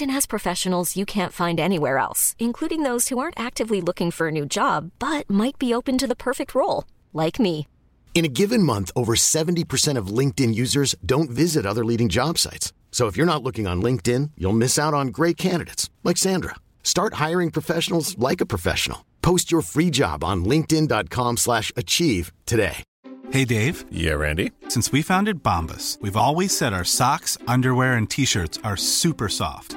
has professionals you can't find anywhere else, including those who aren't actively looking for a new job but might be open to the perfect role, like me. In a given month, over 70% of LinkedIn users don't visit other leading job sites. So if you're not looking on LinkedIn, you'll miss out on great candidates like Sandra. Start hiring professionals like a professional. Post your free job on linkedin.com/achieve slash achieve today. Hey Dave, Yeah, Randy. since we founded Bombus, we've always said our socks, underwear, and t-shirts are super soft.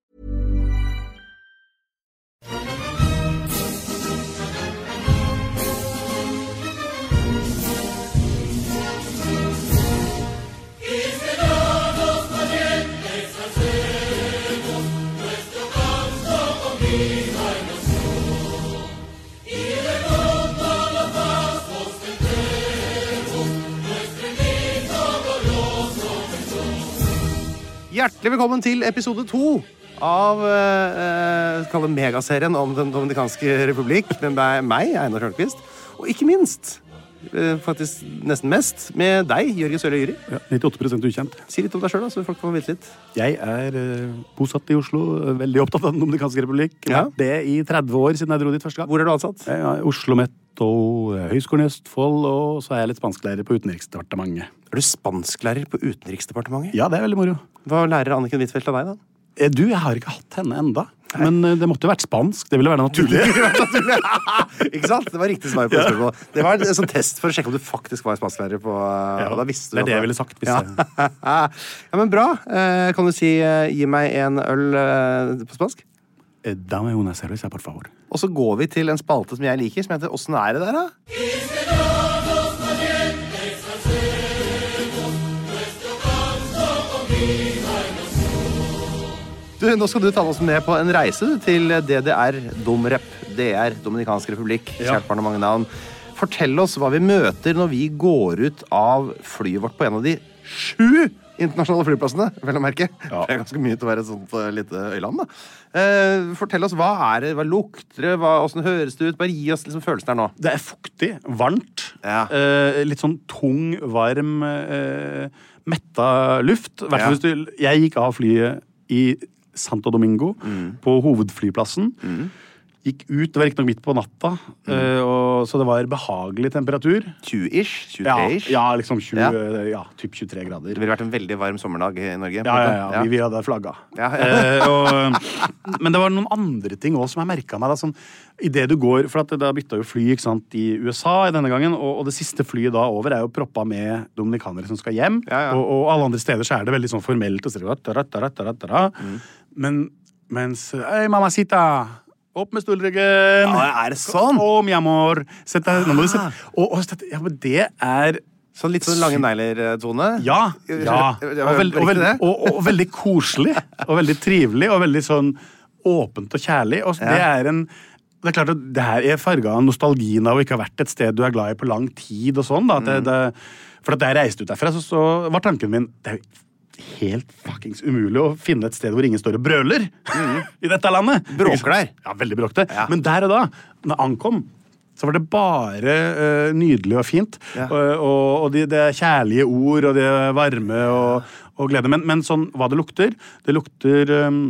Hjertelig velkommen til episode to av eh, megaserien om Den dominikanske republikk med meg, Einar Tørnquist. Og ikke minst, eh, faktisk nesten mest, med deg, Jørgen Sørli Yri. Ja, 98% ukjent. Si litt om deg sjøl, så folk får vite litt. Jeg er eh, bosatt i Oslo, eh, veldig opptatt av Den dominikanske republikk. Ja. Det i 30 år siden jeg dro dit første gang. Hvor er du ansatt? Er Oslo Met og eh, Høgskolen i Østfold, og så er jeg litt spansklærer på Utenriksdepartementet. Er du spansklærer på Utenriksdepartementet? Ja, det er veldig moro. Hva lærer Anniken Huitfeldt av deg, da? Eh, Du, jeg har ikke hatt henne enda. Men eh, det måtte jo vært spansk. Det ville være naturlig. ikke sant? Det var riktig svar på spørsmålet. Det var en sånn test for å sjekke om du faktisk var spansklærer på Ja, og da visste du det er det jeg ville sagt hvis ja. jeg ja, men bra. Eh, Kan du si eh, 'gi meg en øl' på spansk? Dame una cerveza, por favor. Og så går vi til en spalte som jeg liker, som heter Åssen er det der, da? Du, Nå skal du ta oss med på en reise til DDR, Domrep. DR, Dominikansk republikk. Ja. Kjært barn og mange navn. Fortell oss hva vi møter når vi går ut av flyet vårt på en av de sju internasjonale flyplassene. vel å merke. Ja. Det er ganske mye til å være et sånt uh, lite øyland. da. Uh, fortell oss, hva er det, hva lukter det, hva, hvordan høres det ut? Bare gi oss liksom følelsen her nå. Det er fuktig, varmt. Ja. uh, litt sånn tung, varm, metta luft. Ja. hvis du, jeg gikk av flyet i Santo Domingo, Mm. på hovedflyplassen. Gikk ut, det var riktignok midt på natta, Mm. eh, og, så det var behagelig temperatur. 20-ish? Ja, 23-ish? ja liksom 20, Ja. ja. ja typ 23 grader. Det ville vært en veldig varm sommerdag i Norge. Ja, ja, ja, vi, vi hadde flagga. Ja, ja. Eh, og, men det var noen andre ting òg som jeg merka meg. Da, sånn, i det du går, for at Da bytta jo fly ikke sant, i USA i denne gangen, og, og det siste flyet da over er jo proppa med dominikanere som skal hjem. Ja, ja. Og, og alle andre steder så er det veldig sånn formelt. Og så, er det da, da, da, da. Mm. Men mens Hei, mamacita! Opp med stolryggen! Ja, er det sånn? Kom, amor! Sett deg, nå må du sette og, og, ja, men det er Sånn litt sånn lange negler-tone? ja. ja. Og, veld, og, veld, og, veldig koselig. Og veldig trivelig og veldig sånn åpent og kjærlig. Og det er en det er klart at det her er farga av nostalgien av å ikke ha vært et sted du er glad i på lang tid. og sånn da, det, Mm. det, For at da jeg reiste ut derfra, så, så var tanken min det er helt fuckings umulig å finne et sted hvor ingen står og brøler i dette landet. Mm. Bråker der. Ja, veldig bråkete. Ja. Men der og da, når jeg ankom, så var det bare uh, nydelig og fint. Ja. Og, og, og det de kjærlige ord, og det varme og, og glede. Men, men sånn hva det lukter Det lukter um,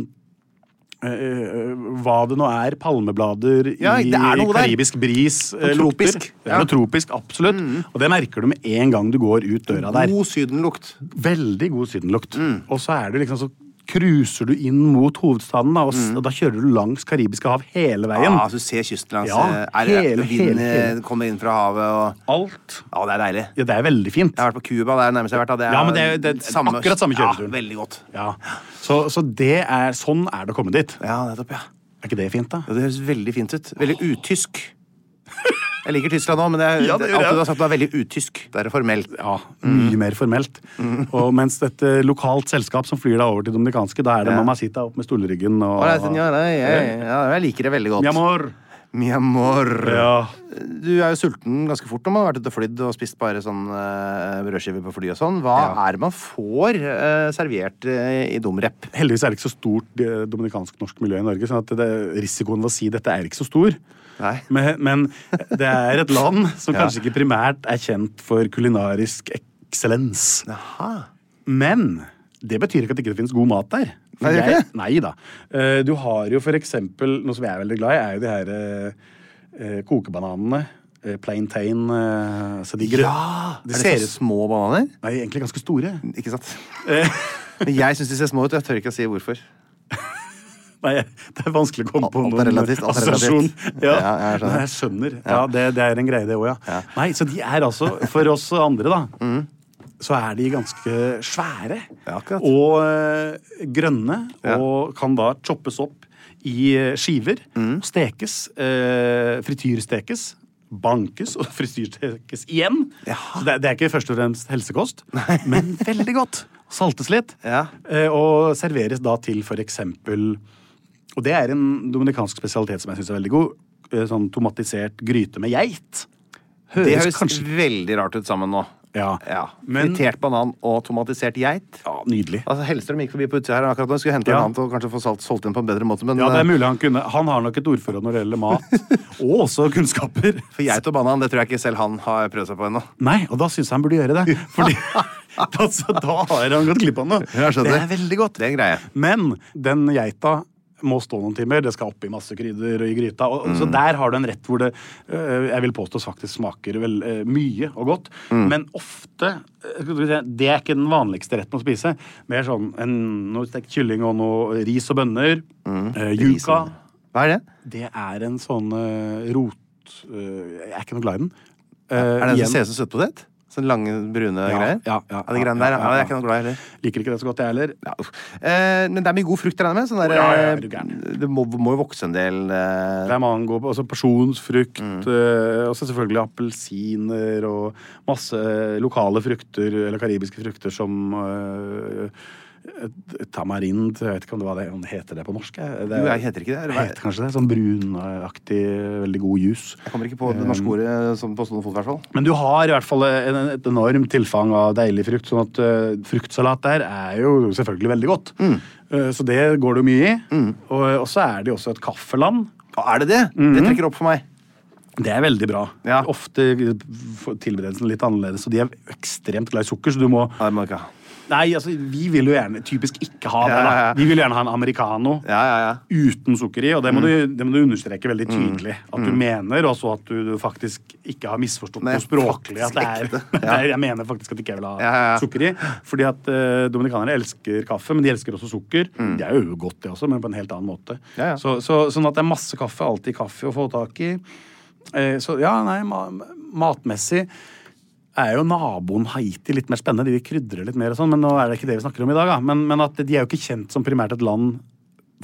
hva det nå er, palmeblader Ja, i, det noe der. karibisk bris. eh, tropisk. lukter. Det Ja. er noe tropisk, absolutt. Og det merker du med en gang du går ut døra der. God sydenlukt. Veldig god sydenlukt. Mm. Og så er du liksom så cruiser du inn mot hovedstaden, da, og, mm. og da kjører du langs Karibiske hav hele veien. Ja, så du ser kysten langs Ja, eh, er hele, vinden hele, kommer inn fra havet og Alt. Ja, det er deilig. Ja, det er veldig fint. Jeg har vært på Cuba, det er nærmest jeg har vært. da. Det er, Ja, men det er- det er akkurat samme kjøreturen. Ja, veldig godt. Ja. Så, så det er, sånn er det å komme dit. Ja, nettopp, ja. Er ikke det fint, da? Ja, Det høres veldig fint ut. Veldig utysk. Jeg liker Tyskland òg, men det er, Ja, det det, alt jeg. du har sagt var veldig utysk. Det er formelt. Ja, mye mer formelt. Og mens et lokalt selskap som flyr deg over til Dominikanske, da er det Ja. Mamacita opp med stolryggen og det ja, jeg, jeg liker det veldig godt. Mi amor. Mi amor. Ja. Du er jo sulten ganske fort når man har vært ute og flydd og spist bare sånn uh, brødskiver på fly og sånn. Hva Ja. er det man får uh, servert uh, i dumrep? Heldigvis er det ikke så stort dominikansk-norsk miljø i Norge, sånn at det, risikoen ved å si dette er ikke så stor. Men, men det er et land som kanskje ikke primært er kjent for kulinarisk eksellens. Men det betyr ikke at det ikke finnes god mat der. Nei, jeg- Nei da. Eh, Du har jo for eksempel Noe som jeg er veldig glad i, er jo de her eh, eh, kokebananene. eh, Plantain så de grø- Ja! Det er ser ut små bananer? Nei, egentlig ganske store. Ikke sant? Men jeg syns de ser små ut, og jeg tør ikke å si hvorfor. Nei, det er vanskelig å komme på noen relativt, assosiasjon. Ja, Ja, jeg skjønner. Nei, jeg skjønner. Ja, det, det er en greie, det òg, ja. Nei, så de er altså, for oss andre, da, Mm. så er de ganske svære. Ja. Og eh, grønne, og kan da choppes opp i eh, skiver. Mm. Stekes. Eh, frityrstekes. Bankes og frityrstekes igjen. Ja. Så det, det er ikke først og fremst helsekost, men veldig godt. Saltes litt. Ja. Og serveres da til for eksempel Og det er en dominikansk spesialitet som jeg syns er veldig god. eh, Sånn tomatisert gryte med geit. Det høres kanskje veldig rart ut sammen nå. Ja. Ja. Men- Fritert banan og tomatisert geit. ja, nydelig. Altså, Hellstrøm gikk forbi på utsida her akkurat nå. Skulle hente Ja. en annen til å kanskje få salt, solgt inn på en bedre måte. Men Ja, det er eh, mulig Han kunne Han har nok et ordforråd når det gjelder mat, og også kunnskaper. for geit og banan det tror jeg ikke selv han har prøvd seg på ennå. Nei, og da syns jeg han burde gjøre det. Fordi altså, da har han gått glipp av noe. Det er veldig godt. Det er en greie. Men den geita må stå noen timer. Det skal oppi masse krydder og i gryta. Og, Så der har du en rett hvor det øh, jeg vil påstå faktisk smaker vel øh, mye og godt. Men ofte øh, Det er ikke den vanligste retten å spise. Mer sånn en, noe stekt kylling og noe ris og bønner. øh, yuca. Hva er det? Det er en sånn rot... jeg er ikke noe glad i den. Eh, Er det en som ser ut som søtpotet? Sånne lange, brune Ja, greier? ja, ja, de greiene der, ja. ja, Det er ikke noe glad i heller. Liker ikke det så godt, jeg heller. Ja, eh, men det er mye god frukt, regner jeg med? Sånn der, Ja, ja, eh, er det må, må jo vokse en del eh, Det er mango, altså pasjonsfrukt, Mm. eh, og så selvfølgelig appelsiner og masse lokale frukter, eller karibiske frukter som eh, tamarind Jeg vet ikke om det, var det, heter det på norsk. jeg. Det Jo, jeg heter ikke det. det heter kanskje det. Sånn brunaktig, veldig god juice. jeg kommer ikke på det norske ordet som på stående fot, i hvert fall. Men du har i hvert fall en, et enormt tilfang av deilig frukt, sånn at uh, fruktsalat der er jo selvfølgelig veldig godt. Mm. Uh, så det går det jo mye i. Og, og så er det jo også et kaffeland. Og er det det? Det trekker opp for meg. Det er veldig bra. Ja. Ofte tilberedelsen litt annerledes, og de er ekstremt glad i sukker, så du må Ja, det må ikke ha. Nei, altså, vi vil jo gjerne typisk ikke ha det. Da. Vi vil gjerne ha en americano Ja, ja, ja. uten sukker i, og det må, du, det må du understreke veldig tydelig. At du mener, og så at du, faktisk ikke har misforstått noe språklig. At det er, det er, jeg mener faktisk at ikke jeg vil ha sukker i. Fordi at uh, dominikanere elsker kaffe, men de elsker også sukker. Det er jo godt, det også, men på en helt annen måte. Så, så, sånn at det er masse kaffe, alltid kaffe å få tak i. Eh, så ja, nei, ma matmessig er jo naboen Haiti litt mer spennende. De krydrer litt mer og sånn, men nå er det ikke det vi snakker om i dag. Da. Men, men at de er jo ikke kjent som primært et land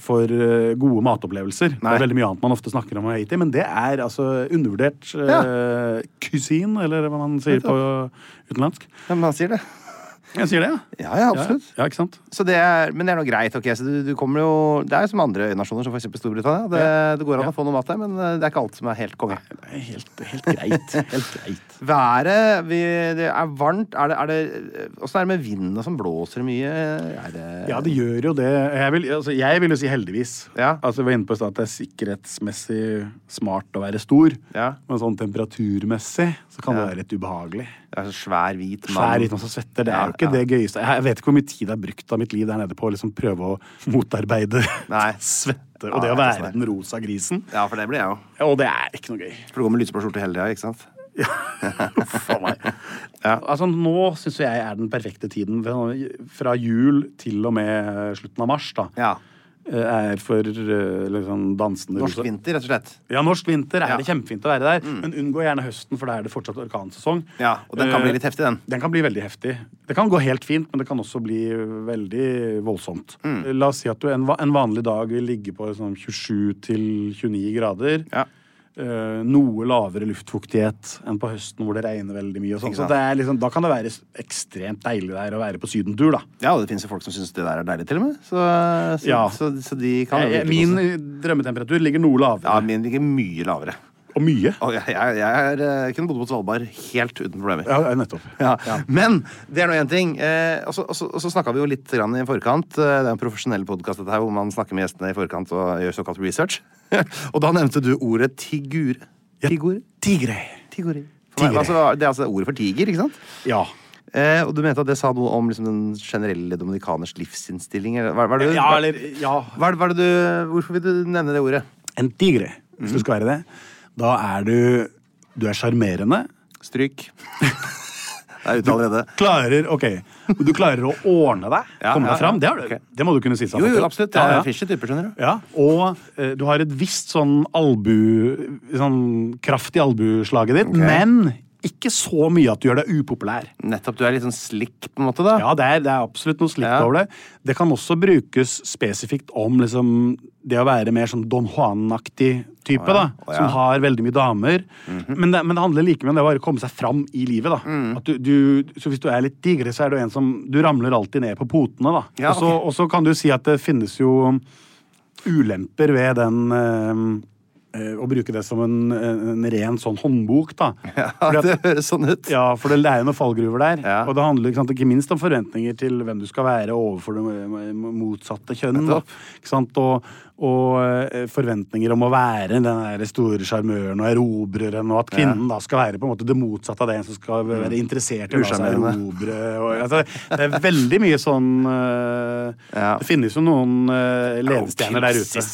for eh, gode matopplevelser. Det er veldig mye annet man ofte snakker om i Haiti, men det er altså undervurdert uh, cuisine, eller hva man sier på utenlandsk. Ja, Men han sier det. Jeg sier det, ja. Ja, ja, absolutt. Ja, ikke sant? Så det er, men det er nå greit. ok, så du, du kommer jo, Det er jo som andre øynasjoner, som f.eks. Storbritannia. Det, det går an å få noe mat der, men eh, det er ikke alt som er helt konge. Det er helt, helt greit. Helt greit. Været vi, Det er varmt. Er det, er det, Åssen er det med vinden og sånn? Blåser mye? Det Ja, det gjør jo det. Jeg vil, altså, jeg vil jo si heldigvis. Ja. Altså, vi var inne på at det er sikkerhetsmessig smart å være stor. Ja. Men sånn temperaturmessig så kan det være litt ubehagelig. Det er så svær, hvit mann. Svær hvit mann som svetter. Det er jo ikke ja. det gøyeste. Jeg vet ikke hvor mye tid jeg har brukt av mitt liv der nede på å liksom prøve å motarbeide svette og Ja, det å være den rosa grisen. Ja, for det blir jeg jo. Og det er ikke noe gøy. For du går med lyseblå skjorte hele tida, ikke sant? For meg. Altså, nå syns jeg er den perfekte tiden. Fra jul til og med slutten av mars. da. Ja. Er for eh, liksom dansende Norsk vinter, rett og slett. Ja, norsk vinter er Ja. det kjempefint å være der. Men unngå gjerne høsten, for da er det fortsatt orkansesong. Ja, og den kan bli Eh, litt heftig, den. Den kan bli veldig heftig. Det kan gå helt fint, men det kan også bli veldig voldsomt. Mm. La oss si at du en, en vanlig dag vil ligge på sånn 27 til 29 grader. Ja. Eh, noe lavere luftfuktighet enn på høsten hvor det regner veldig mye. Og sånn. Så det er liksom, da kan det være ekstremt deilig der å være på sydentur, da. Ja, og det finnes jo folk som syns det der er deilig, til og med. Så, så, Ja. så, så de kan jo Jeg, virkelig min drømmetemperatur ligger noe lavere. Ja, min ligger mye lavere. Og mye. Og jeg, jeg, jeg, er, eh, kunne bodd på Svalbard helt uten problemer. Ja, ja, nettopp. Ja. Men det er nå én ting. Eh, og så- så- så snakka vi jo litt grann i forkant. Eh, Det er en profesjonell podkast hvor man snakker med gjestene i forkant og gjør såkalt research. og da nevnte du ordet tigure. Tigore? Tigre. Tigre. Meg, altså, det er altså ordet for tiger, ikke sant? Ja. Eh, og du mente at det sa noe om liksom, den generelle dominikaners livsinnstilling? Eller, hva, hva Ja, eller Ja. hva, hva du, hvorfor vil du nevne det ordet? En tigre, hvis du skal være det. Da er du Du er sjarmerende. Stryk. det er ute allerede. Klarer Ok, du klarer å ordne deg. Ja, komme ja, deg fram. ja. Det, har du, okay. det må du kunne si Sånn. Jo, jo, absolutt. Ja, Det ja. er fishy typer, skjønner du. Ja, og eh, du har et visst sånn albu... Sånn kraft i albueslaget ditt, men ikke så mye at du gjør deg upopulær. Nettopp. Du er litt sånn slick, på en måte, da. Ja, det er, det er absolutt noe slikt over det. Det kan også brukes spesifikt om liksom, det å være mer sånn Don Juan-aktig type, ja, da. ja. Som har veldig mye damer. men, det, men det handler like mye om det å komme seg fram i livet, da. Mm. Du, du, så hvis du er litt digre, så er du en som Du ramler alltid ned på potene, da. Ja, så, og så kan du si at det finnes jo ulemper ved den eh, å bruke det som en, en ren sånn håndbok, da. Ja, at- det høres sånn ut. ja, for det er jo noen fallgruver der. Ja. Og det handler ikke, sant, ikke minst om forventninger til hvem du skal være overfor det motsatte kjønn. Og, og eh, forventninger om å være den store sjarmøren og erobreren, og at kvinnen da skal være på en måte det motsatte av det en som skal være interessert i å la seg erobre. Og, altså, det er veldig mye sånn uh, Ja. Det finnes jo noen uh, ledestjerner der ute.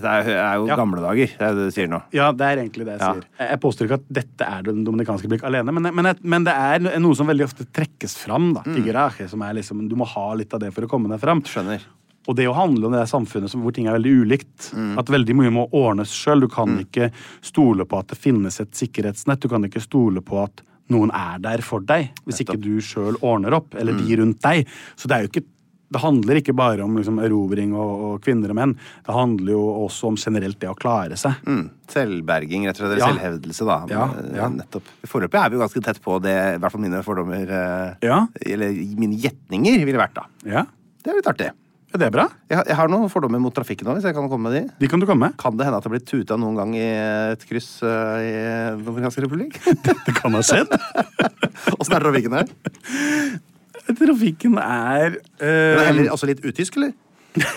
Dette er, jo Ja. gamle dager, det er det du sier nå. Ja, det er egentlig det jeg Ja. sier. Jeg påstår ikke at dette er Den dominikanske blikk alene, men, men, men det er noe som veldig ofte trekkes fram. da, tigeraje, som er liksom, Du må ha litt av det for å komme deg fram. Skjønner. Og det å handle om det samfunnet hvor ting er veldig ulikt. At veldig mye må ordnes sjøl. Du kan ikke stole på at det finnes et sikkerhetsnett. Du kan ikke stole på at noen er der for deg, hvis ikke du sjøl ordner opp. Eller de rundt deg. Så det er jo ikke det handler ikke bare om liksom, erobring og, og kvinner og menn. Det handler jo også om generelt det å klare seg. Mm. Selvberging, rett og slett. Ja. selvhevdelse, da. Ja, ja. Nettopp. Foreløpig er vi jo ganske tett på det, i hvert fall mine fordommer eh, Ja. Eller mine gjetninger ville vært, da. Ja, Det er litt artig. Er det bra? Jeg, jeg har noen fordommer mot trafikken nå, hvis jeg kan komme med de. De kan du komme med. Kan det hende at det har blitt tuta noen gang i et kryss uh, i Den dominikanske republikk? Det kan ha skjedd. Åssen er trafikken her? Trafikken er Den er eh, heller også litt utysk, eller?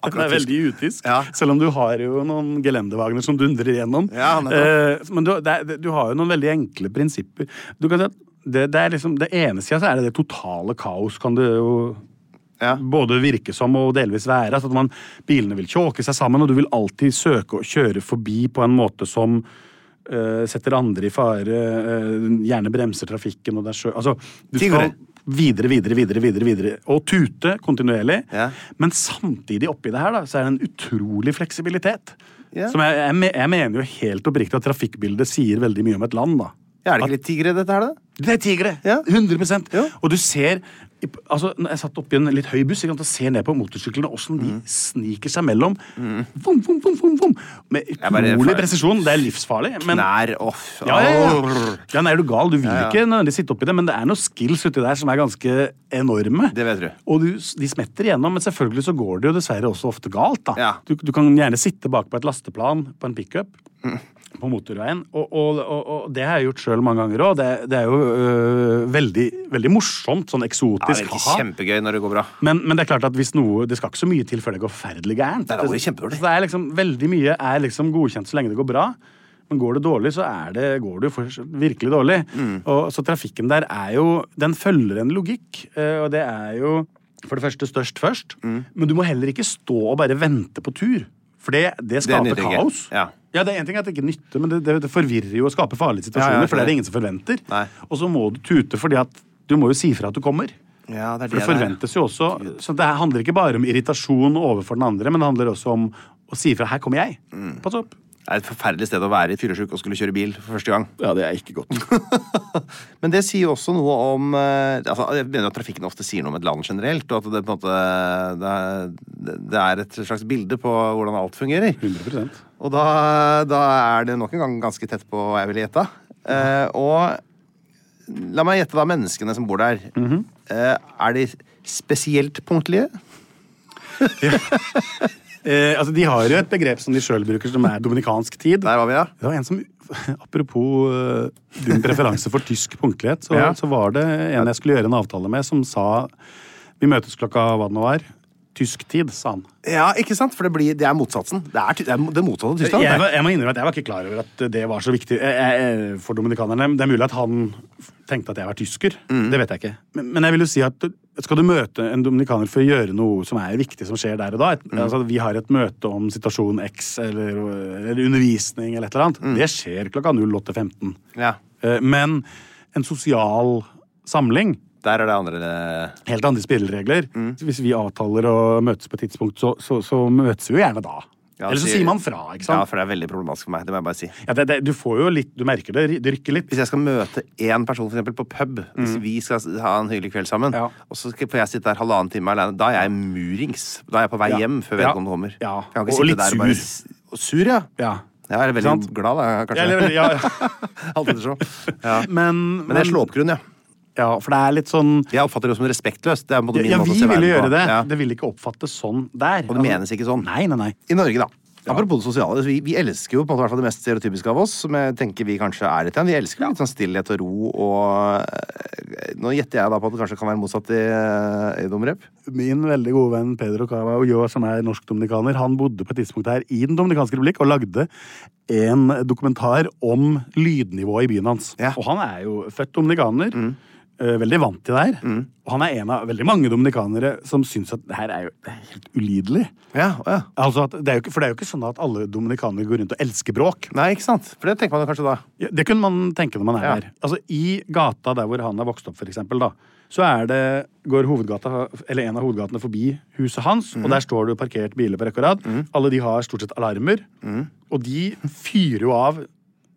Den er veldig utysk. Ja. Selv om du har jo noen gelendevagner som dundrer gjennom. Ja, eh, men du, det, du har jo noen veldig enkle prinsipper. Du kan si at det, det er liksom, det ene sida er det det totale kaos, kan du jo Ja. både virke som og delvis være. Altså at man, bilene vil tjåke seg sammen, og du vil alltid søke å kjøre forbi på en måte som uh, setter andre i fare, Uh, gjerne bremser trafikken og deg sjøl. Altså, du skal videre, videre, videre, videre, videre. Og tute kontinuerlig. Ja. Men samtidig oppi det her da, så er det en utrolig fleksibilitet. Ja. Som jeg, jeg, jeg mener jo helt oppriktig at trafikkbildet sier veldig mye om et land. da. Ja, er det ikke litt tigre, dette her, da? Det er tigre! Ja. 100 Ja. Og du ser altså, når Jeg satt oppi en litt høy buss og ser ned på motorsyklene åssen de Mm. sniker seg mellom. Vom, vom, vom, vom. Med utrolig presisjon. Det er livsfarlig. Men, Knær off. ja, ja, ja. ja, nei, er du gal? Du vil Ja, ikke nødvendigvis sitte oppi det, men det er noen skills uti der som er ganske enorme. Det vet du. Og du, de smetter igjennom, men selvfølgelig så går det jo dessverre også ofte galt. da. Du, du kan gjerne sitte bak på et lasteplan på en pickup på motorveien, og, og, og, og det har jeg gjort sjøl mange ganger òg. Det, det er jo øh, veldig, veldig morsomt, sånn Ja, det eksotisk. kjempegøy når det går bra. Men, men det er klart at hvis noe, det skal ikke så mye til før det går forferdelig gærent. Det kjempedårlig. Så det er liksom, veldig mye er liksom godkjent så lenge det går bra. Men går det dårlig, så er det, går det jo virkelig dårlig. Mm. Og, så trafikken der er jo Den følger en logikk, eh, og det er jo for det første størst først. Mm. Men du må heller ikke stå og bare vente på tur. For det, det Det skaper kaos. Ja. Ja, det er en ting at det ikke nytter, men det, det, det forvirrer jo og skaper farlige situasjoner, Ja, for det er det ingen som forventer. Nei. Og så må du tute fordi at du må jo si fra at du kommer. Ja, det For det forventes jo også Så det handler ikke bare om irritasjon overfor den andre, men det handler også om å si fra 'her kommer jeg'. Mm. Pass opp. Det er et forferdelig sted å være i fyllesyk og skulle kjøre bil for første gang. Ja, det er ikke godt. Men det sier jo også noe om eh, altså, Jeg mener at trafikken ofte sier noe om et land generelt, og at det på en måte det er, det er et slags bilde på hvordan alt fungerer. 100% Og da, da er det nok en gang ganske tett på hva jeg ville gjette. Eh, og la meg gjette da menneskene som bor der. eh, er de spesielt punktlige? Eh, altså, de har jo et begrep som de sjøl bruker, som er dominikansk tid. Der var vi, ja. Det var en som, Apropos uh, din preferanse for tysk punktlighet, så, Ja. så var det en jeg skulle gjøre en avtale med, som sa Vi møtes klokka hva det nå var. Tysk tid, sa han. Ja, ikke sant? For det, blir, det er motsatsen. Det er, det er det motsatte av Tyskland. Jeg, jeg må innrømme at jeg var ikke klar over at det var så viktig eh, eh, for dominikanerne. Det er mulig at han tenkte at jeg var tysker. Det vet jeg ikke. Men, men jeg vil jo si at skal du møte en dominikaner for å gjøre noe som er viktig som skjer der og da et, altså, Vi har et møte om situasjon X eller, eller undervisning eller et eller annet. Det skjer klokka 08.15. Ja. Eh, Men en sosial samling Der er det andre eh, Helt andre spilleregler. Mm. Hvis vi avtaler å møtes på et tidspunkt, så, så, så møtes vi jo gjerne da. Ja, Eller så sier- man fra. ikke Ja, for det er veldig problematisk for meg. Det må jeg bare si. Ja, det, det, du får jo litt, du merker det, det rykker litt. Hvis jeg skal møte én person for eksempel, på pub, hvis vi skal ha en hyggelig kveld sammen, Ja. og så får jeg sitte der halvannen time alene, da er jeg murings. Da er jeg på vei Ja. hjem før vedkommende kommer. Ja. og, Og litt der bare sur. Og sur, ja. Ja. Jeg er veldig Sant? glad, da, kanskje. Ja, ja, ja. Alt ettersom. Ja. Men, Men det er slå-opp-grunn, ja. Ja, for det er litt sånn Jeg oppfatter det som respektløst. Det er på min Ja, måte å vi ville gjøre det. Ja. Det vil ikke oppfattes sånn der. Og det menes ikke sånn. Nei, nei, nei. I Norge, da. Apropos det sosiale, vi, vi elsker jo på en måte det mest stereotypiske av oss, som jeg tenker vi kanskje er litt igjen. Vi elsker litt sånn stillhet og ro, og eh, nå gjetter jeg da på at det kanskje kan være motsatt i, eh, i Domrep. Min veldig gode venn Pedro Cava Ulloa, som er norsk-dominikaner, han bodde på et tidspunkt her i Den dominikanske republikk og lagde en dokumentar om lydnivået i byen hans. Ja. Og han er jo født dominikaner. eh, Veldig vant til det her. Og han er en av veldig mange dominikanere som syns at det her er jo det er helt ulidelig. Ja, ja. Altså at det er ikke, for det er jo ikke sånn at alle dominikanere går rundt og elsker bråk. Nei, ikke sant? For det tenker man kanskje da. Ja, det kunne man tenke når man er her. Altså, I gata der hvor han er vokst opp, for eksempel, da, så er det, går hovedgata, eller en av hovedgatene forbi huset hans, og der står det parkert biler på rekke og rad. Alle de har stort sett alarmer, og de fyrer jo av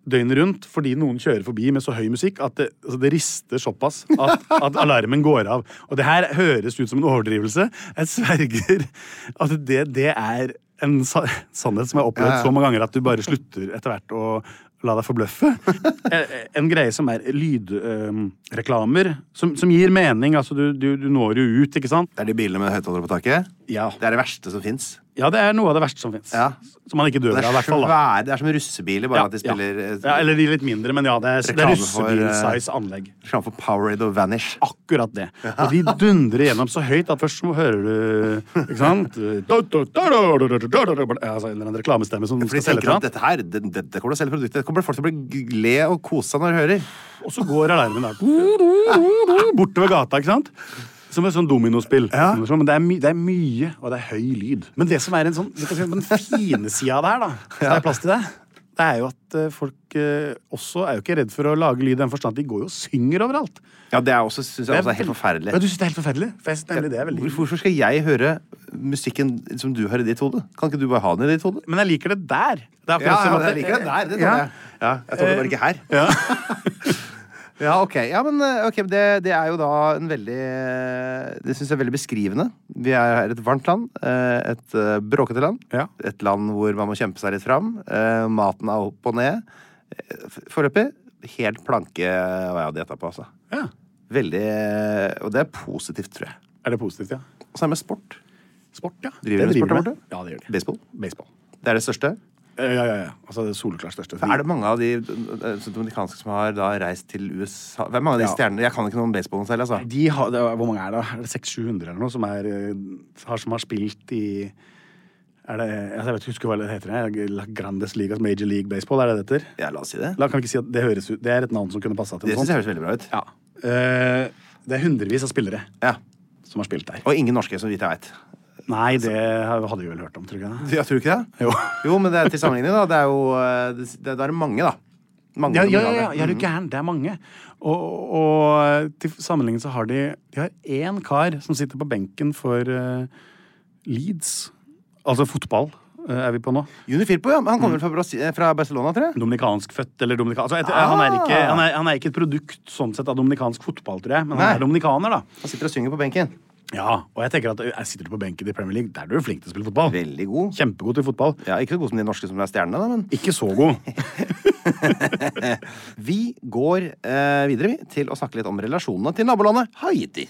døgnet rundt fordi noen kjører forbi med så høy musikk at det, altså det rister såpass at, at alarmen går av. Og det her høres ut som en overdrivelse. Jeg sverger at det, det er en sa sannhet som jeg har opplevd så mange ganger at du bare slutter etter hvert å la deg forbløffe. Eh, en greie som er lydreklamer, som, som gir mening. Altså, du, du, du når jo ut, ikke sant? Det er de bilene med høyttalere på taket. Ja. Det er det verste som fins. Ja, det er noe av det verste som fins. Ja. Som man ikke dør av, i er hvert fall. da. det er som russebiler, bare Ja, at de spiller ja. eh, ja, Eller de litt mindre, men ja, det er, det er Reklame eh, russebil-size anlegg. reklame for Powerade og Vanish. Akkurat det. Og de dundrer gjennom så høyt at først så hører du Ikke sant? Altså, en eller annen reklamestemme som skal selge at dette her, det, det, det kommer til å selge produktet. Det kommer folk til å bli le og kose seg når de hører. Og så går alarmen der bortover gata, ikke sant? Som et sånn dominospill. Men det er, det er mye, og det er høy lyd. Men det som er en sånn, si, den fine sida av det her, da, så det er plass til det, det er jo at eh, folk eh, også er jo ikke redd for å lage lyd i den forstand at de går jo og synger overalt. Ja, det er også, synes jeg også er helt forferdelig. Ja, du synes det er helt forferdelig? For jeg synes nemlig det er veldig Hvorfor skal jeg høre musikken som du har i ditt hode? Kan ikke du bare ha den i ditt hode? Men jeg liker det der. Det er Ja, akkurat jeg liker det der. Det Ja. jeg. Ja, jeg tåler bare ikke her. Ja. Ja, ok. Ja, men okay det, det er jo da en veldig Det syns jeg er veldig beskrivende. Vi er her et varmt land. eh, Et eh, bråkete land. Ja. Et land hvor man må kjempe seg litt fram. Eh, Maten er opp og ned. Eh, Foreløpig helt planke hva jeg hadde gjetta på, altså. Ja. Veldig Og det er positivt, tror jeg. Er det positivt, ja? Og så er det med sport. Sport, ja. Driver Det du med sport der borte? Ja, det gjør de. Baseball. Baseball. Det er det største. Ja, ja, ja. Altså det soleklart største. Er det mange av de dominikanske som har da reist til USA? Hvem mange av de Ja. stjernene? Jeg kan ikke noe om baseballen selv, altså. De har, det, hvor mange er det? Er det 600-700 eller noe som, er, eh, har, som har spilt i er det, altså, jeg vet, husker hva det heter. det, La Grandes Ligas Major League Baseball, er det det heter? Ja, la oss si det. La, ikke si at det høres Det er et navn som kunne passa til Det noe syns jeg høres veldig bra ut. Ja. Uh, det er hundrevis av spillere Ja. som har spilt der. Og ingen norske, så vidt jeg veit. Nei, det hadde vi vel hørt om, tror jeg. Ja, Jeg tror ikke det? Jo. Jo, men det er til sammenligning, da. Det er jo eh, det, det, er mange, da. Mange Ja, ja, ja, ja, ja, du gæren? Det er mange. Og, og til sammenligning så har de De har én kar som sitter på benken for uh, Leeds. Altså fotball eh, er vi på nå. Juni Firpo, ja. Han Mm. kommer vel fra, eh, fra Barcelona, tror jeg? Dominikansk født, eller dominikan... Altså, ah. han, er ikke, Ah. han, er, han er ikke et produkt sånn sett av dominikansk fotball, tror jeg, men Nei. han er dominikaner, da. Han sitter og synger på benken. Ja, og jeg tenker at jeg sitter du på benken i Premier League, der er du flink til å spille fotball. Veldig god. Kjempegod til fotball. Ja, Ikke så god som de norske som er stjernene, da, men Ikke så god. vi går eh, videre vi, til å snakke litt om relasjonene til nabolandet Haiti.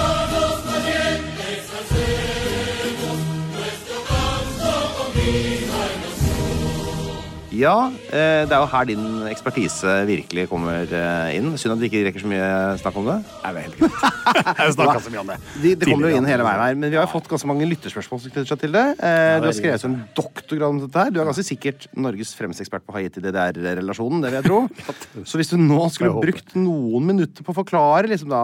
Ja, eh, det er jo her din ekspertise virkelig kommer eh, inn. Synd at vi ikke rekker så mye snakk om det. Nei, det er helt greit. Jeg så mye om det. De, det kommer jo inn hele veien her, men vi har jo fått ganske mange lytterspørsmål som knytter seg til det. Eh, du har skrevet en doktorgrad om dette her. Du er ganske sikkert Norges fremste ekspert på Haiti-DDR-relasjonen, det vil jeg tro. Så hvis du nå skulle brukt noen minutter på å forklare liksom da,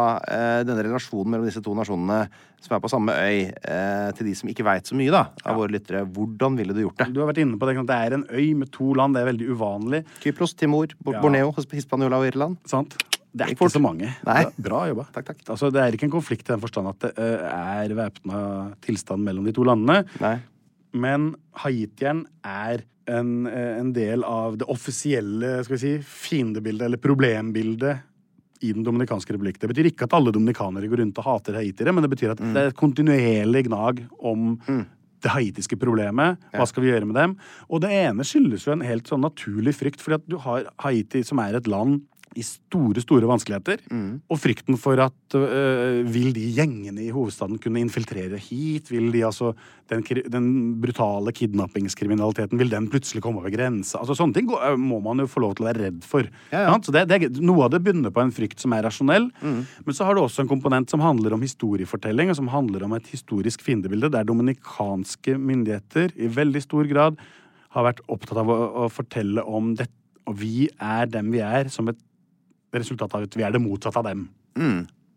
denne relasjonen mellom disse to nasjonene som er på samme øy, eh, til de som ikke veit så mye da, av våre lyttere, hvordan ville du gjort det? Du har vært inne på det, det er en øy med to land, det er veldig uvanlig. Kypros, Timor, Bo- Ja. Borneo, Hispaniola og Irland. Sant? Det er ikke så mange. Nei. Bra jobba. Takk, takk. Altså, det er ikke en konflikt i den forstand at det er væpna tilstand mellom de to landene. Nei. Men haitieren er en, en del av det offisielle skal vi si, fiendebildet, eller problembildet, i Den dominikanske republikk. Det betyr ikke at alle dominikanere går rundt og hater haitiere, men det betyr at det er et kontinuerlig gnag om det haitiske problemet. Hva skal vi gjøre med dem? Og det ene skyldes jo en helt sånn naturlig frykt, fordi at du har Haiti, som er et land i store, store vanskeligheter. Og frykten for at øh, vil de gjengene i hovedstaden kunne infiltrere hit? Vil de altså Den, den brutale kidnappingskriminaliteten, vil den plutselig komme over grensa? Altså Sånne ting må man jo få lov til å være redd for. Ja, ja. Så det, det, noe av det begynner på en frykt som er rasjonell. Men så har du også en komponent som handler om historiefortelling, og som handler om et historisk fiendebilde, der dominikanske myndigheter i veldig stor grad har vært opptatt av å, å fortelle om dette Og vi er dem vi er, som et resultat av at vi er det motsatte av dem.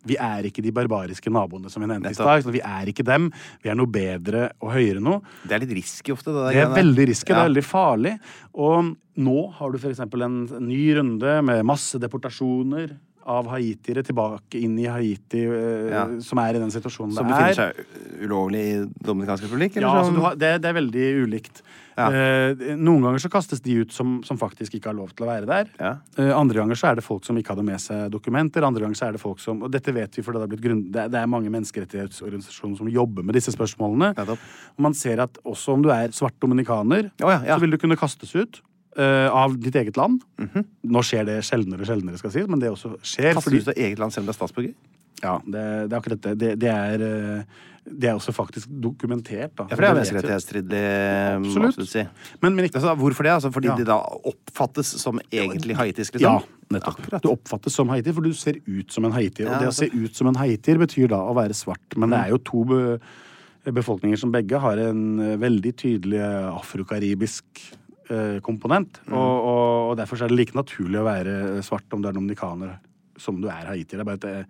Vi er ikke de barbariske naboene som vi nevnte i stad. Vi er ikke dem. Vi er noe bedre og høyere nå. Det er litt risky ofte, det. Det er veldig risky, det er veldig farlig. Og nå har du eksempel en ny runde med masse deportasjoner av haitiere tilbake inn i Haiti, eh, Ja. som er i den situasjonen Som det befinner er. seg ulovlig i Dominikansk republikk? Ja, altså du har, det, det er veldig ulikt. Ja. Eh, noen ganger så kastes de ut som, som faktisk ikke har lov til å være der. Ja. Eh, andre ganger så er det folk som ikke hadde med seg dokumenter. Andre ganger så er det folk som Og dette vet vi, for det, har blitt grunn, det, det er mange menneskerettighetsorganisasjoner som jobber med disse spørsmålene. Ja, man ser at også om du er svart dominikaner, oh, ja, ja. så vil du kunne kastes ut. Uh, av ditt eget land. Mhm. Nå skjer det sjeldnere og sjeldnere, skal sies, men det også skjer. Kaster fordi- du ut av eget land selv om du er statsborger? Ja, det, det er akkurat det. Det, det, er, eh, det er også faktisk dokumentert. Da. Ja, for det er menneskerettighetsstridig. Du Si. Men, men ikke Altså, hvorfor det? Altså, fordi Ja. de da oppfattes som egentlig haitisk, Ja, liksom? nettopp. Akkurat. Du oppfattes som haitier, for du ser ut som en haitier. Ja, og det å se ut som en haitier betyr da å være svart. Men det er jo to be befolkninger som begge har en eh, veldig tydelig eh, afrokaribisk eh, komponent. Og, og, og derfor er det like naturlig å være svart om du er dominikaner som du er haitier. Det er bare at jeg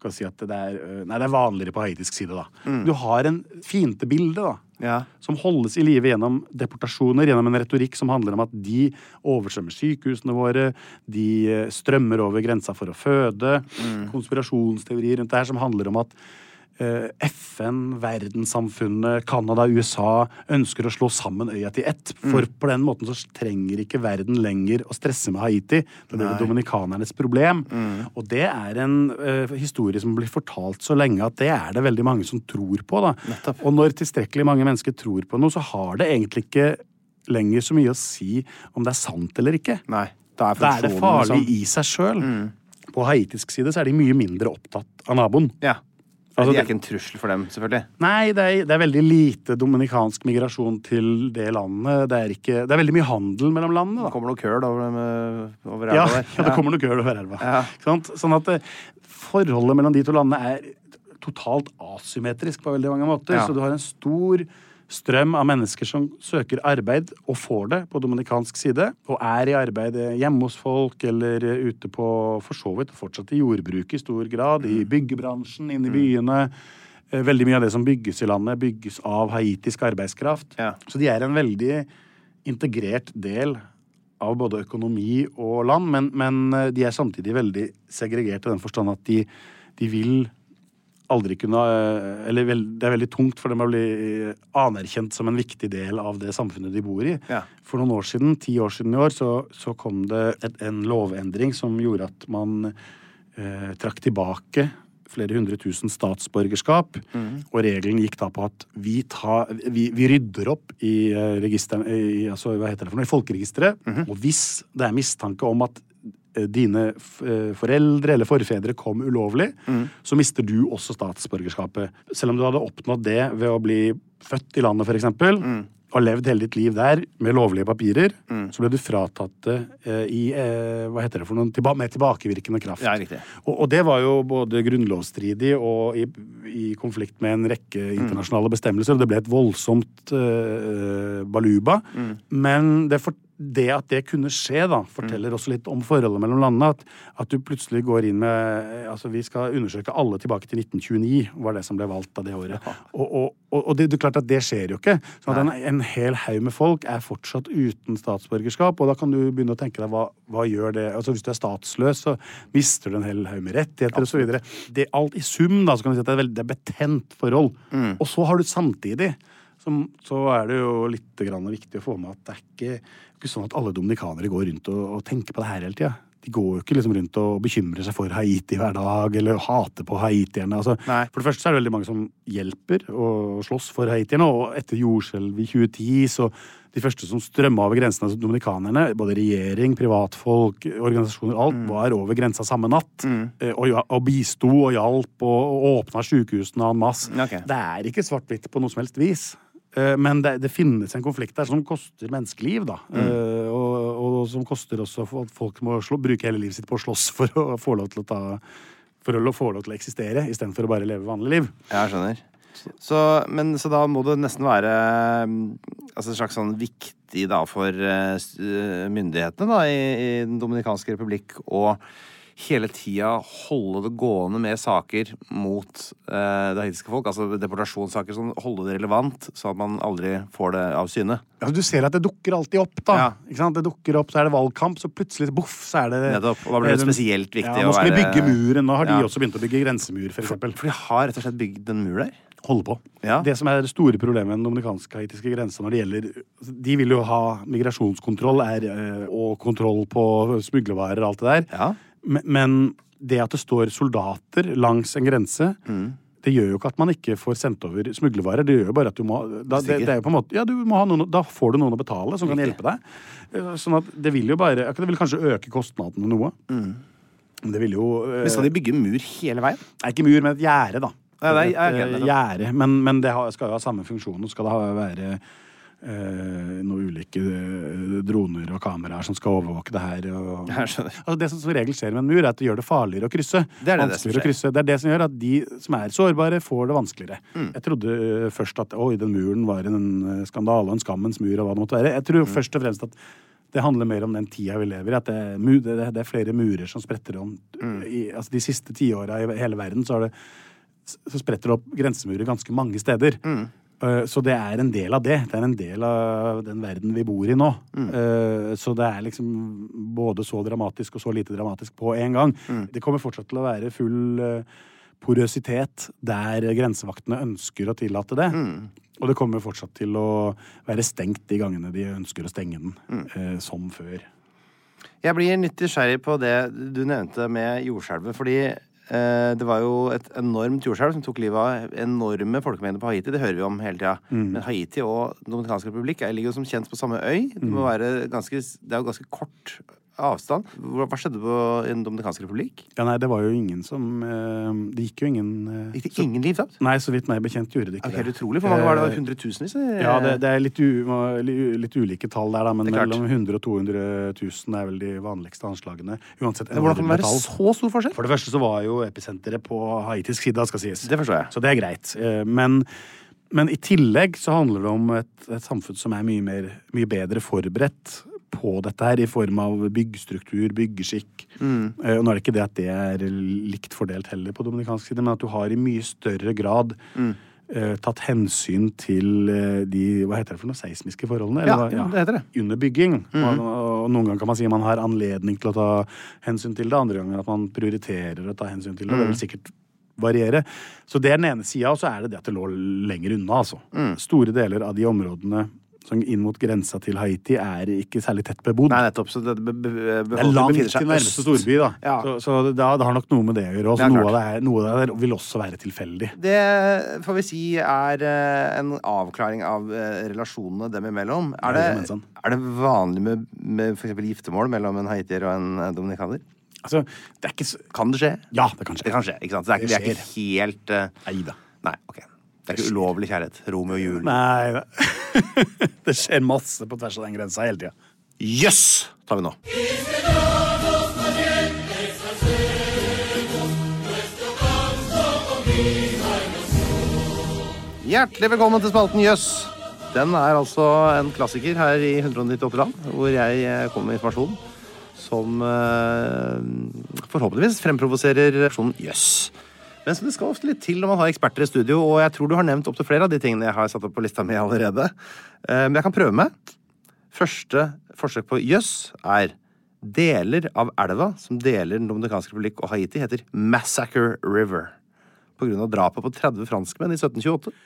kan si at det er, eh, nei, det er vanligere på haitisk side, da. Du har en fiendebilde, da Ja. som holdes i live gjennom deportasjoner, gjennom en retorikk som handler om at de oversvømmer sykehusene våre, de eh, strømmer over grensa for å føde, konspirasjonsteorier rundt det her som handler om at FN, verdenssamfunnet, Canada, USA ønsker å slå sammen øya til ett. For på den måten så trenger ikke verden lenger å stresse med Haiti. Det er dominikanernes problem. Og det er en uh, historie som blir fortalt så lenge at det er det veldig mange som tror på. Da. Og når tilstrekkelig mange mennesker tror på noe, så har det egentlig ikke lenger så mye å si om det er sant eller ikke. Nei. Da er, Da er det farlig liksom- i seg sjøl. På haitisk side så er de mye mindre opptatt av naboen. Ja. Altså, de er ikke en trussel for dem, selvfølgelig. Nei, det er, det er veldig lite dominikansk migrasjon til det landet. Det er, ikke, det er veldig mye handel mellom landene. Det kommer noe køl over, over elva Ja, der. ja, det kommer noe køl over elva. Ja. Sånn at eh, forholdet mellom de to landene er totalt asymmetrisk på veldig mange måter. Ja. Så du har en stor strøm av mennesker som søker arbeid, og får det på dominikansk side, og er i arbeid eh, hjemme hos folk eller eh, ute på for så vidt fortsatt i jordbruket i stor grad, i Mm. byggebransjen, inne i byene. Eh, Veldig mye av det som bygges i landet, bygges av haitisk arbeidskraft. Ja. Så de er en veldig integrert del av både økonomi og land, men, men de er samtidig veldig segregert i den forstand at de, de vil aldri kunne eh, Eller vel, det er veldig tungt for dem å bli eh, anerkjent som en viktig del av det samfunnet de bor i. Ja. For noen år siden, ti år siden i år, så, så kom det et, en lovendring som gjorde at man eh, trakk tilbake flere hundre tusen statsborgerskap. Og regelen gikk da på at vi, ta, vi, vi rydder opp i uh, i, altså, i folkeregisteret. Og hvis det er mistanke om at dine eh, foreldre eller forfedre kom ulovlig, så mister du også statsborgerskapet. Selv om du hadde oppnådd det ved å bli født i landet, for eksempel, og levd hele ditt liv der med lovlige papirer, så ble du fratatt det eh, i eh, hva heter det for noen, tilba med tilbakevirkende kraft. Ja, riktig. Og, og det var jo både grunnlovsstridig og i, i konflikt med en rekke internasjonale bestemmelser. og Det ble et voldsomt eh, baluba. Men det, for, det at det kunne skje, da, forteller også litt om forholdet mellom landene. At, at du plutselig går inn med Altså, vi skal undersøke alle tilbake til 1929, var det som ble valgt av det året. Og, og, og, det, det er klart at det skjer jo ikke. Så at en, en hel haug med folk er fortsatt uten statsborgerskap, og da kan du begynne å tenke deg hva, hva gjør det Altså Hvis du er statsløs, så mister du en hel haug med rettigheter osv. Alt i sum da, så kan du si at det er, veldig, det er betent forhold. Og så har du samtidig som, så er det jo litt grann viktig å få med at det er ikke, ikke sånn at alle dominikanere går rundt og, og tenker på det her hele tida. De går jo ikke liksom rundt og bekymrer seg for Haiti hver dag, eller hater på haitierne. Altså, for det første så er det veldig mange som hjelper og slåss for haitierne, og etter jordskjelvet i 2010 så de første som strømma over grensene, altså dominikanerne, både regjering, privatfolk, organisasjoner, alt, var over grensa samme natt. Mm. Og, ja- og bisto og hjalp og, og åpna sjukehusene en masse. Okay. Det er ikke svart-hvitt på noe som helst vis. Eh, Men det, det finnes en konflikt der som koster menneskeliv, da. Eh, Og, og som koster også at folk må slå, bruke hele livet sitt på å slåss for å få lov til å ta For å få lov til å eksistere, istedenfor å bare leve vanlig liv. Ja, jeg skjønner. Så, men, så da må det nesten være mm, altså, en slags sånn viktig da for eh, myndighetene da, i, i Den dominikanske republikk å hele tida holde det gående med saker mot eh, det haitiske folk. Altså deportasjonssaker. Sånn, holde det relevant, sånn at man aldri får det av syne. Ja, du ser at det dukker alltid opp, da. Ja. Ikke sant? Det dukker opp, Så er det valgkamp, så plutselig boff, så er det Nettopp. Og da blir det spesielt viktig ja, Nå skal vi bygge muren. Nå har de også begynt å bygge grensemur, for eksempel. For de har rett og slett bygd en mur der. Holde på. Ja. Det som er det store problemet med den dominikansk-haitiske grensa når det gjelder De vil jo ha migrasjonskontroll er, eh, og kontroll på smuglervarer og alt det der. Ja. Men, det at det står soldater langs en grense Mm. det gjør jo ikke at man ikke får sendt over smuglervarer. Det gjør jo bare at du må da, det, det måte, ja, du må ha noen, Da får du noen å betale som kan hjelpe deg. Eh, Sånn at det vil jo bare Det vil kanskje øke kostnadene noe. Men Det vil jo eh, Men skal de bygge mur hele veien? Er ikke mur, men et gjerde, da. Ja, det er- Et, eh, gjerde. Men, men det skal jo ha samme funksjon. Og skal det være noen ulike eh, droner og kameraer som skal overvåke det her. Og, altså det som som regel skjer med en mur, er at det gjør det farligere å krysse. Det er det det som Vanskeligere å krysse. Det er det som gjør at de som er sårbare, får det vanskeligere. Mm. Jeg trodde eh, først at oi, den muren var en eh, skandale og en skammens mur og hva det måtte være. Jeg tror Mm. først og fremst at det handler mer om den tida vi lever i. At det er, det, det er flere murer som spretter om. Mm. I, altså de siste tiåra i hele verden så, har det, så spretter det opp grensemurer ganske mange steder. Mm. Eh, Så det er en del av det. Det er en del av den verden vi bor i nå. Mm. Eh, Så det er liksom både så dramatisk og så lite dramatisk på en gang. Mm. Det kommer fortsatt til å være full eh, porøsitet der grensevaktene ønsker å tillate det. Mm. Og det kommer fortsatt til å være stengt de gangene de ønsker å stenge den, Mm. som før. Jeg blir litt nysgjerrig på det du nevnte med jordskjelvet. Fordi det var jo et enormt jordskjelv som tok livet av enorme folkemengder på Haiti. Det hører vi om hele tida. Mm. Men Haiti og Dominikansk republikk er- ligger jo som kjent på samme øy. Det, må Mm. være ganske, det er jo ganske kort avstand. Hva skjedde på, Den dominikanske republikk? Ja, nei, det var jo ingen som eh, Det gikk jo ingen eh, Gikk det ingen liv tapt? Nei, så vidt meg bekjent gjorde det Det ikke er det. utrolig. For mange var det Eh, hundretusenvis? Ja, det, det er litt, u, litt ulike tall der, da, men mellom 100 og 200 000 er vel de vanligste anslagene. Uansett Men hvordan kan det være så stor forskjell? For det første så var jo episenteret på haitisk side, skal sies. Det forstår jeg. Så det er greit. Eh, Men, men i tillegg så handler det om et, et samfunn som er mye, mer, mye bedre forberedt på dette her, i form av byggstruktur, byggeskikk. Mm. Eh, Og nå er det ikke det at det er likt fordelt heller på dominikansk side, men at du har i mye større grad Mm. uh, tatt hensyn til eh, de hva heter det for noe, seismiske forholdene? Ja, hva- ja, det heter det. Under bygging. Mhm. og, og noen ganger kan man si man har anledning til å ta hensyn til det, andre ganger at man prioriterer å ta hensyn til det. Det vil Mhm. sikkert variere. Så det er den ene sida, og så er det det at det lå lenger unna, altså. Mm. Store deler av de områdene som inn mot grensa til Haiti er ikke særlig tett bebodd. Nei, nettopp. Så det, be, be, be, Det er langt til nærmeste storby, da. Ja. Så, så det, har- det har nok noe med det å gjøre. Også. Er noe, av det er, noe av det vil også være tilfeldig. Det får vi si er eh, en avklaring av eh, relasjonene dem imellom. Er det, er det vanlig med, med eksempel giftermål mellom en haitier og en eh, dominikaner? Altså, det er ikke så Kan det skje? Ja, det kan skje. Det kan skje, ikke sant? Det er det er ikke helt uh... Nei da. Nei, ok. Det er ikke ulovlig kjærlighet. Romeo og Julie. Nei da. det skjer masse på tvers av den grensa hele tida. Jøss! tar vi nå. Hjertelig velkommen til spalten Jøss. Den er altså en klassiker her i 198 land, hvor jeg eh, kommer med informasjon som eh, forhåpentligvis fremprovoserer reaksjonen Jøss. Men som det skal ofte litt til når man har eksperter i studio, og jeg tror du har nevnt opptil flere av de tingene jeg har satt opp på lista mi allerede. Eh, men jeg kan prøve meg. Første forsøk på jøss er deler av elva som deler Den dominikanske republikk og Haiti, heter Massacre River. På grunn av drapet på 30 franskmenn i 1728.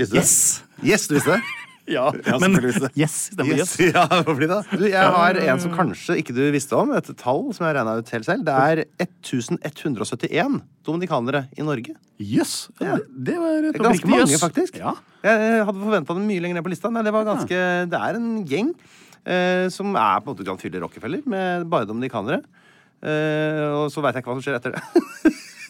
Visste du Yes! det? Yes, du visste det? Ja, Ja, men yes stemmer. Yes. Yes. Ja, hvorfor det? Du, jeg har en som kanskje ikke du visste om. Et tall som jeg regna ut helt selv. Det er 1171 dominikanere i Norge. Yes. Ja, det var et Ganske oppriktig mange, yes. faktisk. Ja. Jeg hadde forventa dem mye lenger ned på lista. Nei, det var ganske Det er en gjeng eh, som er på en måte Grand Fyller Rockefeller, med bare dominikanere. Eh, og så veit jeg ikke hva som skjer etter det.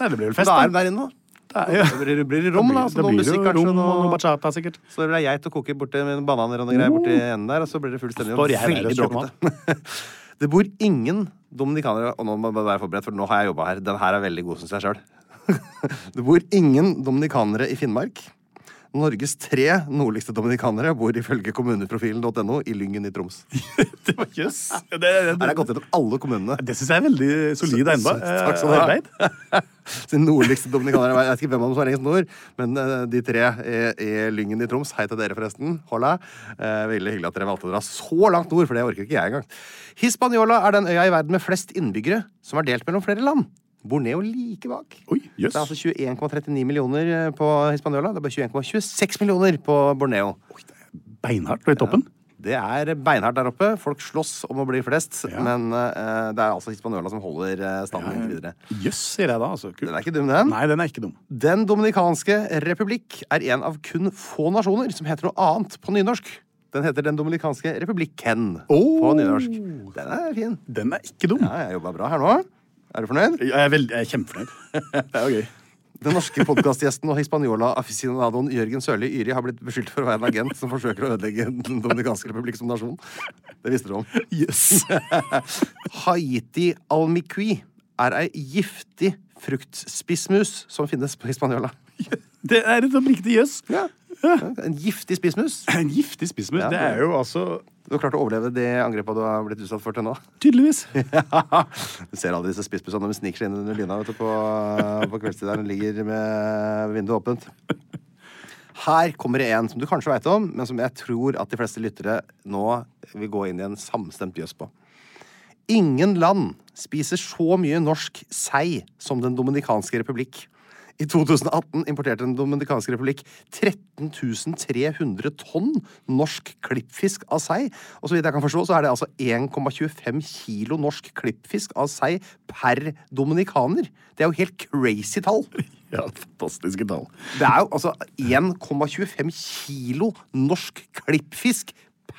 Nei, det blir vel Da fest, er de der inne, da. Da er- ja. Da blir det blir det rom, da. Så Da blir det jo rom og noe bachata, sikkert. Så blir det geit å koke borti med bananer og noe greier borti enden der, og så blir det fullstendig Står jeg Veldig bråkete. Det bor ingen dominikanere Og nå må jeg være forberedt, for nå har jeg jobba her. Den her er veldig god, syns jeg sjøl. Det bor ingen dominikanere i Finnmark. Norges tre nordligste dominikanere bor ifølge kommuneprofilen.no i Lyngen i Troms. Det var jøss. Det, det, Her er gått gjennom alle kommunene. det syns jeg er veldig solid Så- ennå. så- takk skal du ha. arbeid. De nordligste dominikanere. Jeg vet ikke hvem av dem som er lengst nord, men eh, de tre i, i Lyngen i Troms. Hei til dere, forresten. Hola. Eh, veldig hyggelig at dere valgte å dra så langt nord, for det orker ikke jeg engang. Hispaniola er den øya i verden med flest innbyggere som er delt mellom flere land. Borneo like bak. Oi, yes. Det er altså 21,39 millioner eh, på Hispaniola. Det er bare 21,26 millioner på Borneo. Oi, det er Beinhardt i toppen. Det er beinhardt der oppe. Folk slåss om å bli flest, Ja. men uh, det er altså Hispaniola som holder eh, standen inntil videre. Jøss, sier jeg da. Altså. Den er ikke dum, den. Nei, den er ikke dum. Den dominikanske republikk er en av kun få nasjoner som heter noe annet på nynorsk. Den heter Den dominikanske republikken Oh. på nynorsk. Den er fin. Den er ikke dum. Ja, jeg jobba bra her nå. Er du fornøyd? Jeg er, veldig, jeg er kjempefornøyd. det er jo gøy. Den norske podkastgjesten og hispaniola aficionadoen Jørgen Sørli Yri har blitt beskyldt for å være en agent som forsøker å ødelegge Den dominikanske republikk som nasjon. Det visste du om. Yes. Haiti almiqui er ei giftig fruktspissmus som finnes på Hispaniola. Det er et oppriktig jøss. Ja. En giftig spissmus. En giftig spissmus. Ja, det er jo altså Du har klart å overleve det angrepet du har blitt utsatt for til nå. Tydeligvis. Du ser alle disse spissbussene når de sniker seg inn under vet du, på, på kveldstid. der den ligger med vinduet åpent. Her kommer det en som du kanskje veit om, men som jeg tror at de fleste lyttere nå vil gå inn i en samstemt jøss på. Ingen land spiser så mye norsk sei som Den dominikanske republikk. I 2018 importerte Den dominikanske republikk 13 300 tonn norsk klippfisk av sei. Og så vidt jeg kan forstå, så er det altså 1,25 kilo norsk klippfisk av sei per dominikaner. Det er jo helt crazy tall. Ja, fantastiske tall. Det er jo altså 1,25 kilo norsk klippfisk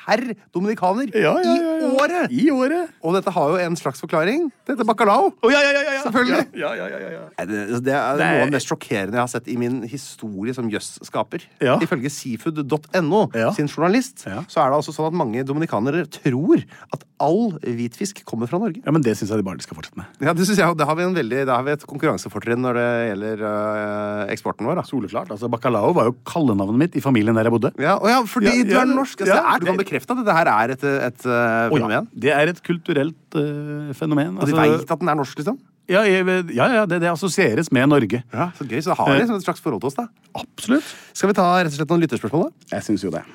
per dominikaner Ja, ja, ja, ja. i året! I året. Og dette har jo en slags forklaring. Dette er bacalao. Oh, ja, ja, ja, ja. Selvfølgelig. Ja, ja, ja, ja, ja. Det, det er noe av det mest sjokkerende jeg har sett i min historie som jøss-skaper. Ja. Ifølge seafood.no Ja. sin journalist Ja. så er det altså sånn at mange dominikanere tror at all hvitfisk kommer fra Norge. Ja, men det syns jeg de bare skal fortsette med. Ja, det synes jeg, det har vi, en veldig, det har vi et konkurransefortrinn når det gjelder øh, eksporten vår. Da. Soleklart. altså Bacalao var jo kallenavnet mitt i familien der jeg bodde. Ja, og ja, fordi Ja, du er norsk. Altså, ja, det er, du kan bekrefte at dette her er et, et uh, fenomen? Oh, ja. Det er et kulturelt uh, fenomen. Og de altså- veit at den er norsk, liksom? Ja, jeg, ja, ja det, det assosieres med Norge. Ja, Så gøy. Så det har liksom et slags forhold til oss, da. Absolutt. Skal vi ta rett og slett noen lytterspørsmål, da? Jeg syns jo det.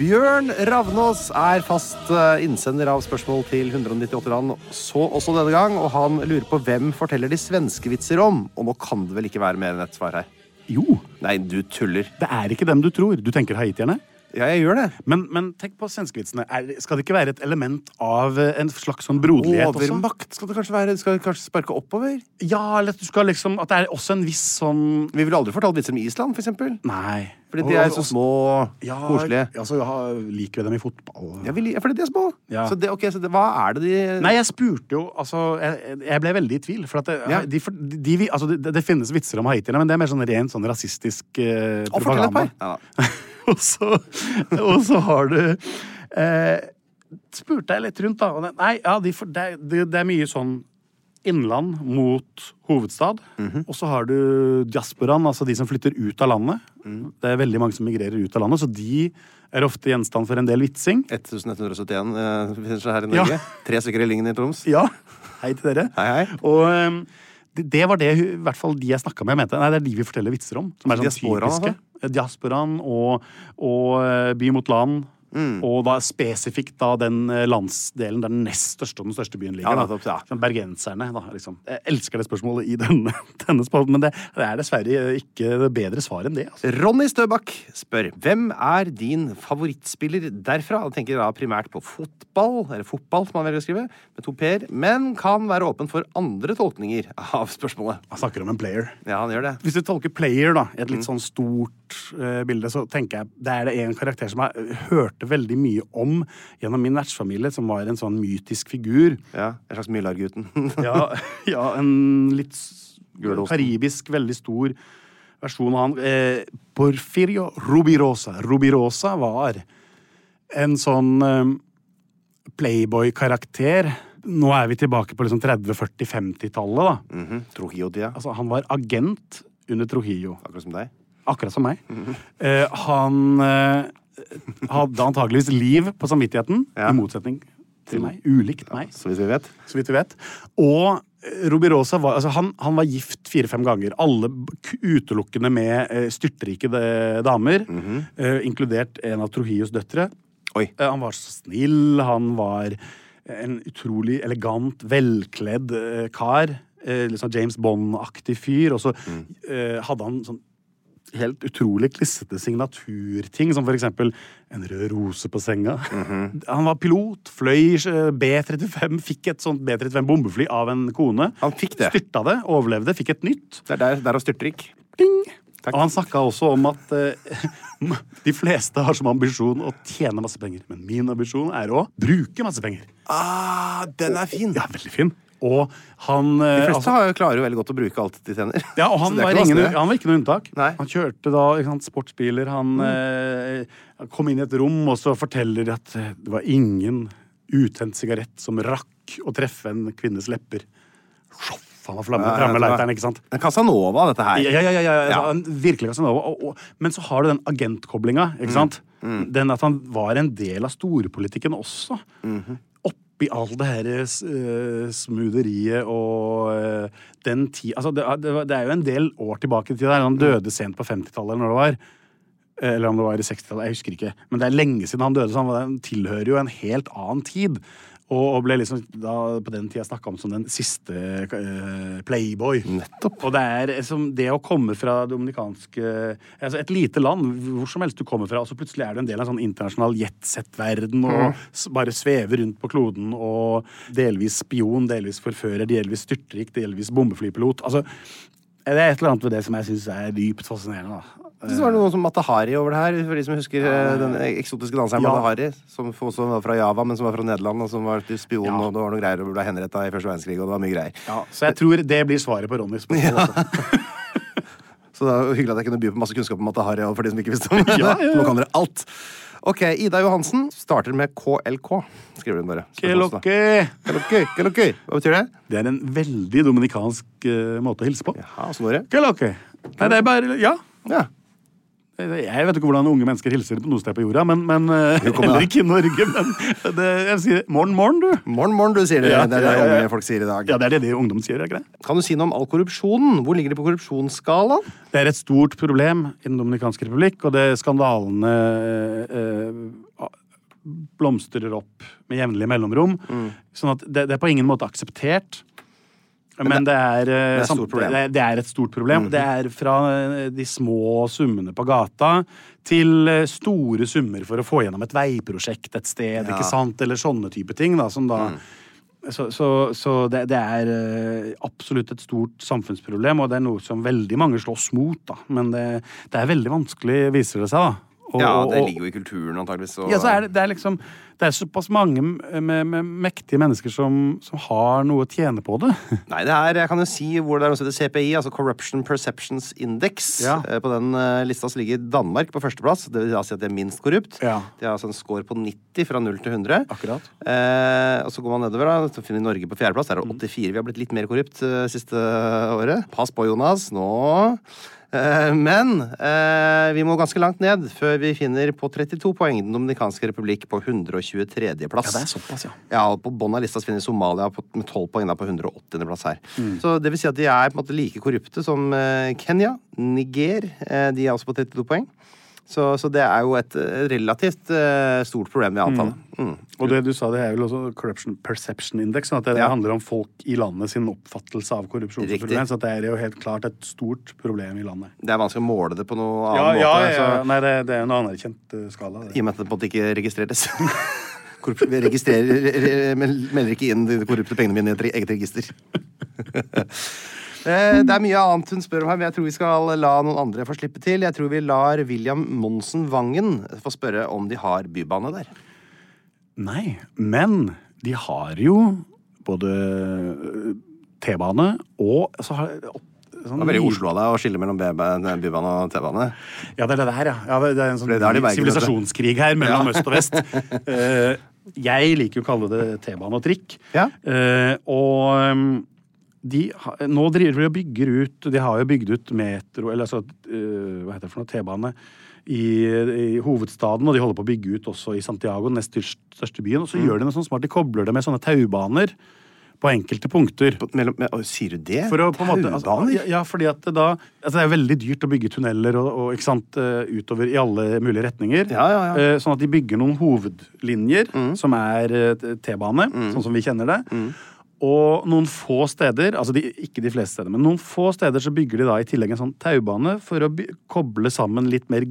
Bjørn Ravnås er fast eh, innsender av spørsmål til 198 land, så også denne gang, og han lurer på hvem forteller de svenske vitser om? Og nå kan det vel ikke være mer enn ett svar her? Jo, Nei, du tuller. det er ikke dem du tror. Du tenker haitierne. Ja, jeg gjør det. Men, men tenk på svenskevitsene. Skal det ikke være et element av eh, en slags sånn broderlighet også? Overmakt skal det kanskje være. Skal det kanskje sparke oppover? Ja, eller at du skal liksom At det er også en viss sånn Vi ville aldri fortalt vitser om Island, for eksempel. Nei. Fordi de er så små og ja, koselige. Altså, ja, liker vi dem i fotball? Ja, vi, liker, fordi de er små. Ja. Så, det, okay, så det, hva er det de Nei, jeg spurte jo Altså, jeg, jeg ble veldig i tvil. For det, Ja. de, de, altså, det, det finnes vitser om haitierne, men det er mer sånn rent sånn rasistisk eh, Å, propaganda. Ja, og, så, og så har du eh, Spurte jeg litt rundt, da. Og nei, ja, de, det, det er mye sånn innland mot hovedstad. Mhm. Og så har du diasporaen, altså de som flytter ut av landet. Mm. Det er veldig mange som migrerer ut av landet, så de er ofte gjenstand for en del vitsing. 1171 eh, her i Ja. Tre stykker i Lyngen i Troms. Ja, hei til dere. Hei, hei. Og ehm, det, det var det i hvert fall de jeg snakka med, mente. Nei, det er de vi forteller vitser om. Som er sånn Diasporaen, altså? typiske. Diasporaen og, og eh, By mot land. Mm. Og da spesifikt da den eh, landsdelen der den nest største og den største byen ligger. Ja, da. ja. Sånn Bergenserne, da. Liksom. Jeg elsker det spørsmålet i denne, denne spalten, men det, det er dessverre ikke bedre svar enn det. Altså. Ronny Støbakk spør hvem er din favorittspiller derfra. Han tenker da primært på fotball, eller fotball som han velger å skrive, med to p-er, men kan være åpen for andre tolkninger av spørsmålet. Han snakker om en player. Ja, han gjør det. Hvis du tolker player da, i et Mm. litt sånn stort uh, bilde, så tenker jeg det er det en karakter som har eh, hørte veldig mye om gjennom min vertsfamilie, som var en sånn mytisk figur. Ja, En slags Myllargutten. Ja, ja en litt karibisk, veldig stor versjon av han. Eh, Porfirio Rubirosa. Rubirosa var en sånn eh, playboy-karakter. Nå er vi tilbake på liksom 30-, 40-, 50-tallet, da. Mhm, Trujillo-tida. Altså, han var agent under Trujillo. Akkurat som deg. Akkurat som meg. Eh, han eh, hadde antageligvis liv på samvittigheten, Ja. i motsetning til meg. Ulikt meg, Så vidt vi vet. så vidt vi vet. Og eh, Rubirosa var, altså han, han var gift fire-fem ganger. Alle utelukkende med styrtrike damer. Mm damer. uh, inkludert en av Trohios døtre. Eh, han var så snill, han var en utrolig elegant, velkledd uh, kar. Eh, sånn James Bond-aktig fyr. Og så eh, hadde han sånn helt utrolig klissete signaturting, som for eksempel en rød rose på senga. Han var pilot, fløy eh, B-35, fikk et sånt B-35 bombefly av en kone. Han fikk det. Styrta det, overlevde, fikk et nytt. Det er der, der styrtrik. Ding! Og han snakka også om at uh, de fleste har som ambisjon å tjene masse penger. Men min ambisjon er å bruke masse penger. Ah, den er fin! Ja, veldig fin. Og han De eh, fleste altså- har klarer jo veldig godt å bruke alt de tjener. Ja, og han var, ingen, han var ikke noe unntak. Nei. Han kjørte da sant, sportsbiler. Han eh, kom inn i et rom og så forteller at eh, det var ingen utent sigarett som rakk å treffe en kvinnes lepper. Sjoff, han var flamme, Ja, det ikke sant? En Casanova, dette her. Ja, ja, ja, ja, ja. Ja. Virkelig Casanova. Og, og, men så har du den agentkoblinga, ikke sant? Den at han var en del av storpolitikken også. Oppi all det her uh, smootheriet og uh, den tid Altså, det, det, er jo en del år tilbake i tid. der. Han døde sent på 50-tallet, eller når det var. Eh, Eller om det var i 60-tallet, jeg husker ikke. Men det er lenge siden han døde, så han tilhører jo en helt annen tid. Og, ble liksom da, på den tida snakka om som den siste uh, playboy. Nettopp. Og det er som det å komme fra dominikanske altså Et lite land, hvor som helst du kommer fra, og så plutselig er du en del av en sånn internasjonal jetset-verden og mm. bare svever rundt på kloden og delvis spion, delvis forfører, delvis styrtrik, delvis bombeflypilot. Altså, det er et eller annet ved det som jeg syns er dypt fascinerende. da. Det var noe som Matahari over det her, for de som husker eh, den eksotiske danseren Ja. Matahari, som også var fra Java, men som var fra Nederland, og som var spion, Ja. og det var noe greier, og ble henretta i første verdenskrig, og det var mye greier. Ja, så jeg tror det blir svaret på Ronnys spørsmål. Ja. Så det var hyggelig at jeg kunne by på masse kunnskap om Matahari, og for de som ikke visste om det. Ja. Nå kan dere alt. Ok, Ida Johansen starter med KLK, skriver hun bare. Kelokke, kelokke. Hva betyr det? Det er en veldig dominikansk uh, måte å hilse på. Jaha? Que lo? Nei, det er bare Ja. Ja. Jeg vet ikke hvordan unge mennesker hilser på noe sted på jorda, men, men eh, heller ikke i Norge. Men det, jeg sier morgen, morgen, du. Morgen, morgen, du sier det. Ja, det er det ja, ja, unge folk sier i dag. Ja, det er det de ungdom sier. er ikke det? Kan du si noe om all korrupsjonen? Hvor ligger det på korrupsjonsskalaen? Det er et stort problem i Den dominikanske republikk, og det skandalene eh, blomstrer opp med jevnlige mellomrom. Mm. Sånn at det, det er på ingen måte akseptert. Men, det, er, eh, det er et stort problem. Det, er- det er fra eh, de små summene på gata til eh, store summer for å få gjennom et veiprosjekt et sted, Ja. ikke sant? Eller sånne type ting, da, som da Så, så, så det, det er eh, absolutt et stort samfunnsproblem, og det er noe som veldig mange slåss mot, da. Men det, det er veldig vanskelig, viser det seg, da. Og- Ja, det ligger jo i kulturen, antageligvis. og- ja, så er det, det er liksom Det er såpass mange med, med mektige mennesker som, som har noe å tjene på det. Nei, det er, jeg kan jo si hvor det er noe som heter CPI, altså Corruption Perceptions Index. Ja. Eh, På den eh, lista så ligger Danmark på førsteplass. Det vil si at det er minst korrupt. Ja. De har altså en score på 90 fra 0 til 100. Akkurat. Eh, og så går man nedover, da, så finner vi Norge på fjerdeplass. Der er Mm. det 84. Vi har blitt litt mer korrupt eh, siste året. Pass på, Jonas. Nå Men eh, vi må ganske langt ned før vi finner på 32 poeng Den dominikanske republikk på 123.-plass. Ja, det er såpass, ja. Ja, og På bunnen av lista finner Somalia med 12 poeng da, på 180.-plass her. Mm. Så det vil si at de er på en måte like korrupte som eh, Kenya, Niger. Eh, de er også på 32 poeng. Så, så det er jo et eh, relativt uh, stort problem, i jeg Mm. Mm. Og det du sa, det er vel også Corruption Perception Index. Sånn at det Ja. handler om folk i landet sin oppfattelse av korrupsjon. som Riktig. Så det er jo helt klart et stort problem i landet. Det er vanskelig å måle det på noe Ja, annen ja, måte. ja. Så, Nei, det, det er en anerkjent skala. skala. I og med at det på en måte ikke registreres. Vi registrerer, melder ikke inn de korrupte pengene mine i et eget register. Eh, Det er mye annet hun spør om her, men jeg tror vi skal la noen andre få slippe til. Jeg tror vi lar William Monsen Vangen få spørre om de har bybane der. Nei, men de har jo både eh, T-bane og så har, sånn Det er veldig i Oslo av deg å skille mellom bybane og T-bane. Ja, det er det her, ja. ja det, er en sånn sivilisasjonskrig her mellom Ja. øst og vest. Eh, jeg liker jo å kalle det T-bane og trikk. Ja. Og um, de nå driver de og bygger ut De har jo bygd ut metro, eller altså eh, Hva heter det for noe? T-bane. I, I hovedstaden, og de holder på å bygge ut også i Santiago, den nest største, byen. Og Mm. så gjør de noe sånn smart. De kobler det med sånne taubaner på enkelte punkter. På- Mellom, med, sier du det? For å, måte, altså, ja, ja, fordi at det da altså Det er veldig dyrt å bygge tunneler og, og, sant, eh, utover i alle mulige retninger. Ja, ja. Eh, Sånn at de bygger noen hovedlinjer, Mm. som er T-bane, sånn som vi kjenner det. Og noen få steder, altså de, ikke de fleste steder, men noen få steder så bygger de da i tillegg en sånn taubane for å koble sammen litt mer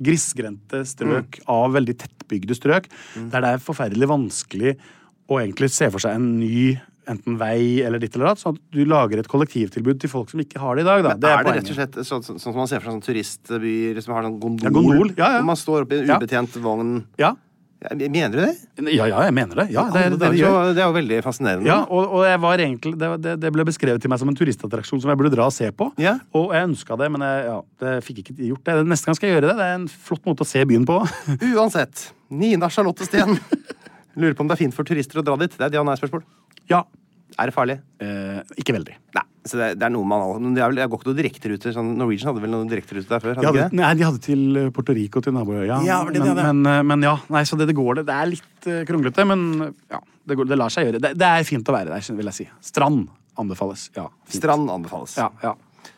grisgrendte strøk Mm. av veldig tettbygde strøk, der det er forferdelig vanskelig å egentlig se for seg en ny enten vei eller ditt eller datt, sånn at du lager et kollektivtilbud til folk som ikke har det i dag. Da. Men er det rett og slett sånn, sånn som man ser for seg sånn turistbyer som har sånn gondol? Ja, gondol, ja, ja. Hvor man står oppi en ubetjent vogn. Ja. Mener du det? ja, ja, jeg mener det. Ja, det, det, det, det er jo veldig fascinerende. Ja, og, og jeg var egentlig, det, ble beskrevet til meg som en turistattraksjon som jeg burde dra og se på. Ja. Og jeg ønska det, men jeg ja, det fikk ikke gjort det. Neste gang skal jeg gjøre det. Det er en flott måte å se byen på. Uansett. Nina Charlotte Steen lurer på om det er fint for turister å dra dit. Det er et ja-nei-spørsmål. Ja. Er det farlig? Eh, ikke veldig. Nei. Så det, det er noe man men Det er vel, det går ikke noen direkteruter. Sånn, Norwegian hadde vel noen direkteruter der før? Hadde ikke det? nei, de hadde til eh, Puerto Rico, til naboøya. Ja, var det de men, men, eh, men ja, nei, så det, det går det. Det er litt eh, kronglete, men ja, det, går, det lar seg gjøre. Det, det er fint å være der, vil jeg si. Strand anbefales. Ja, fint. Strand anbefales. Ja, ja.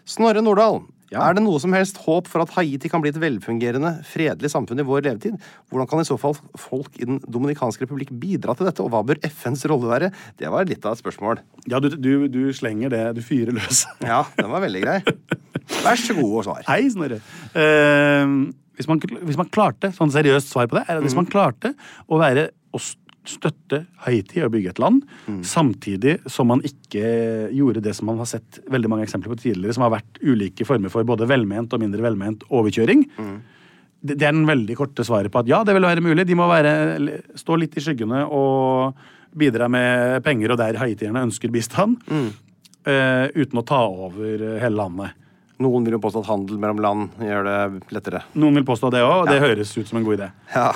Snorre Nordahl. Ja. Er det noe som helst håp for at Haiti kan bli et velfungerende, fredelig samfunn i vår levetid? Hvordan kan i så fall folk i Den dominikanske republikk bidra til dette, og hva bør FNs rolle være? Det var litt av et spørsmål. ja du, du, du slenger det. Du fyrer løs. Ja, den var veldig grei. Vær så god og svar. Hei, Snorre. Uh, hvis, man, hvis man klarte, sånn seriøst svar på det, er at hvis man klarte å være st- støtte Haiti og bygge et land, samtidig som man ikke gjorde det som man har sett veldig mange eksempler på tidligere, som har vært ulike former for både velment og mindre velment overkjøring. Det, det er den veldig korte svaret på at ja, det vil være mulig. De må være, stå litt i skyggene og bidra med penger, og der haitierne ønsker bistand, eh, uten å ta over hele landet. Noen vil jo påstå at handel mellom land gjør det lettere. Noen vil påstå det òg, og det høres ut som en god idé. Ja,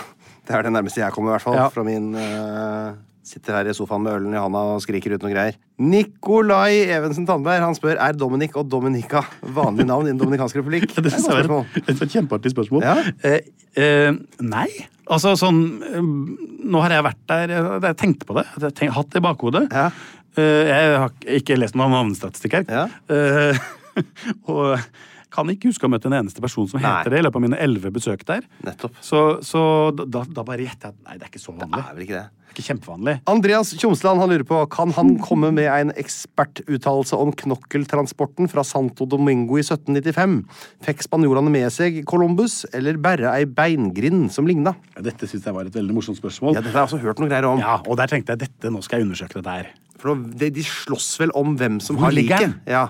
det er det nærmeste jeg kommer, i hvert fall. Ja. Fra min uh, Sitter her i sofaen med ølen i hånda og skriker ut noe greier. Nikolai Evensen Tandberg han spør er Dominic og Dominica vanlige navn i Den dominikanske republikk. Det er et synes jeg var et, kjempeartig spørsmål. Ja. Eh, eh, nei. Altså sånn eh, Nå har jeg vært der Jeg tenkte på det. Jeg har tenkt, hatt det i bakhodet. Ja. Eh, jeg har ikke lest noen navnestatistikk her. Eh, og kan ikke huske å ha møtt en eneste person som Nei. heter det i løpet av mine elleve besøk der. Nettopp. Så, så da, da bare gjetter jeg at nei, det er ikke så vanlig. Det er vel ikke det. Det er ikke kjempevanlig. Andreas Tjomsland han lurer på Kan han komme med en ekspertuttalelse om knokkeltransporten fra Santo Domingo i 1795. Fikk spanjolene med seg Columbus, eller bare ei beingrind som ligna? Ja, Dette syns jeg var et veldig morsomt spørsmål. Ja, dette har jeg også hørt noe greier om. Ja, og der tenkte jeg dette, nå skal jeg undersøke dette her. For de, de slåss vel om hvem som Hvor har liket. Ja.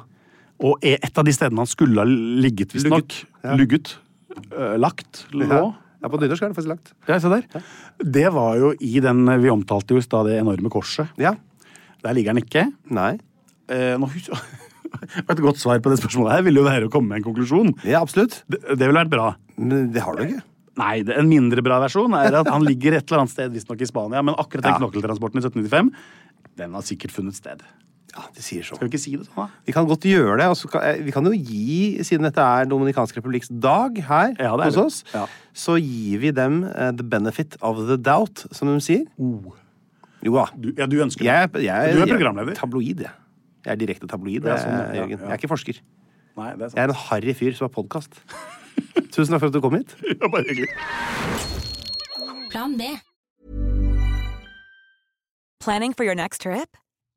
Og er et av de stedene han skulle ha ligget, visstnok. Lugget, ja. Lugget. øh, lagt. Lå. Ja. ja, på nynorsk er det faktisk lagt. Ja, se der. Det var jo i den Vi omtalte jo i stad det enorme korset. Ja. Der ligger han ikke. Nei. Eh, nå Et godt svar på det spørsmålet her ville jo være å komme med en konklusjon. Ja, absolutt. Det, det ville vært bra. Men det har du ikke. Nei, det, en mindre bra versjon er at han ligger et eller annet sted, visstnok i Spania, men akkurat den Ja. knokkeltransporten i 1795, den har sikkert funnet sted. Ja, de sier så. Skal vi ikke si det sånn, da? Vi kan godt gjøre det. og kan, eh, vi kan jo gi, siden dette er Dominikansk republikks dag her Ja, er hos oss, Ja. så gir vi dem uh, the benefit of the doubt, som de sier. Jo da. Du, ja, du ønsker det? Jeg, jeg, Du er jeg- programleder. Tabloid, jeg. Jeg er direkte tabloid, jeg, sånn, ja, Jørgen. ja. Jeg er ikke forsker. Nei, det er Jeg er en harry fyr som har podkast. Tusen takk for at du kom hit. Ja, bare hyggelig. Plan B. Planning for your next trip?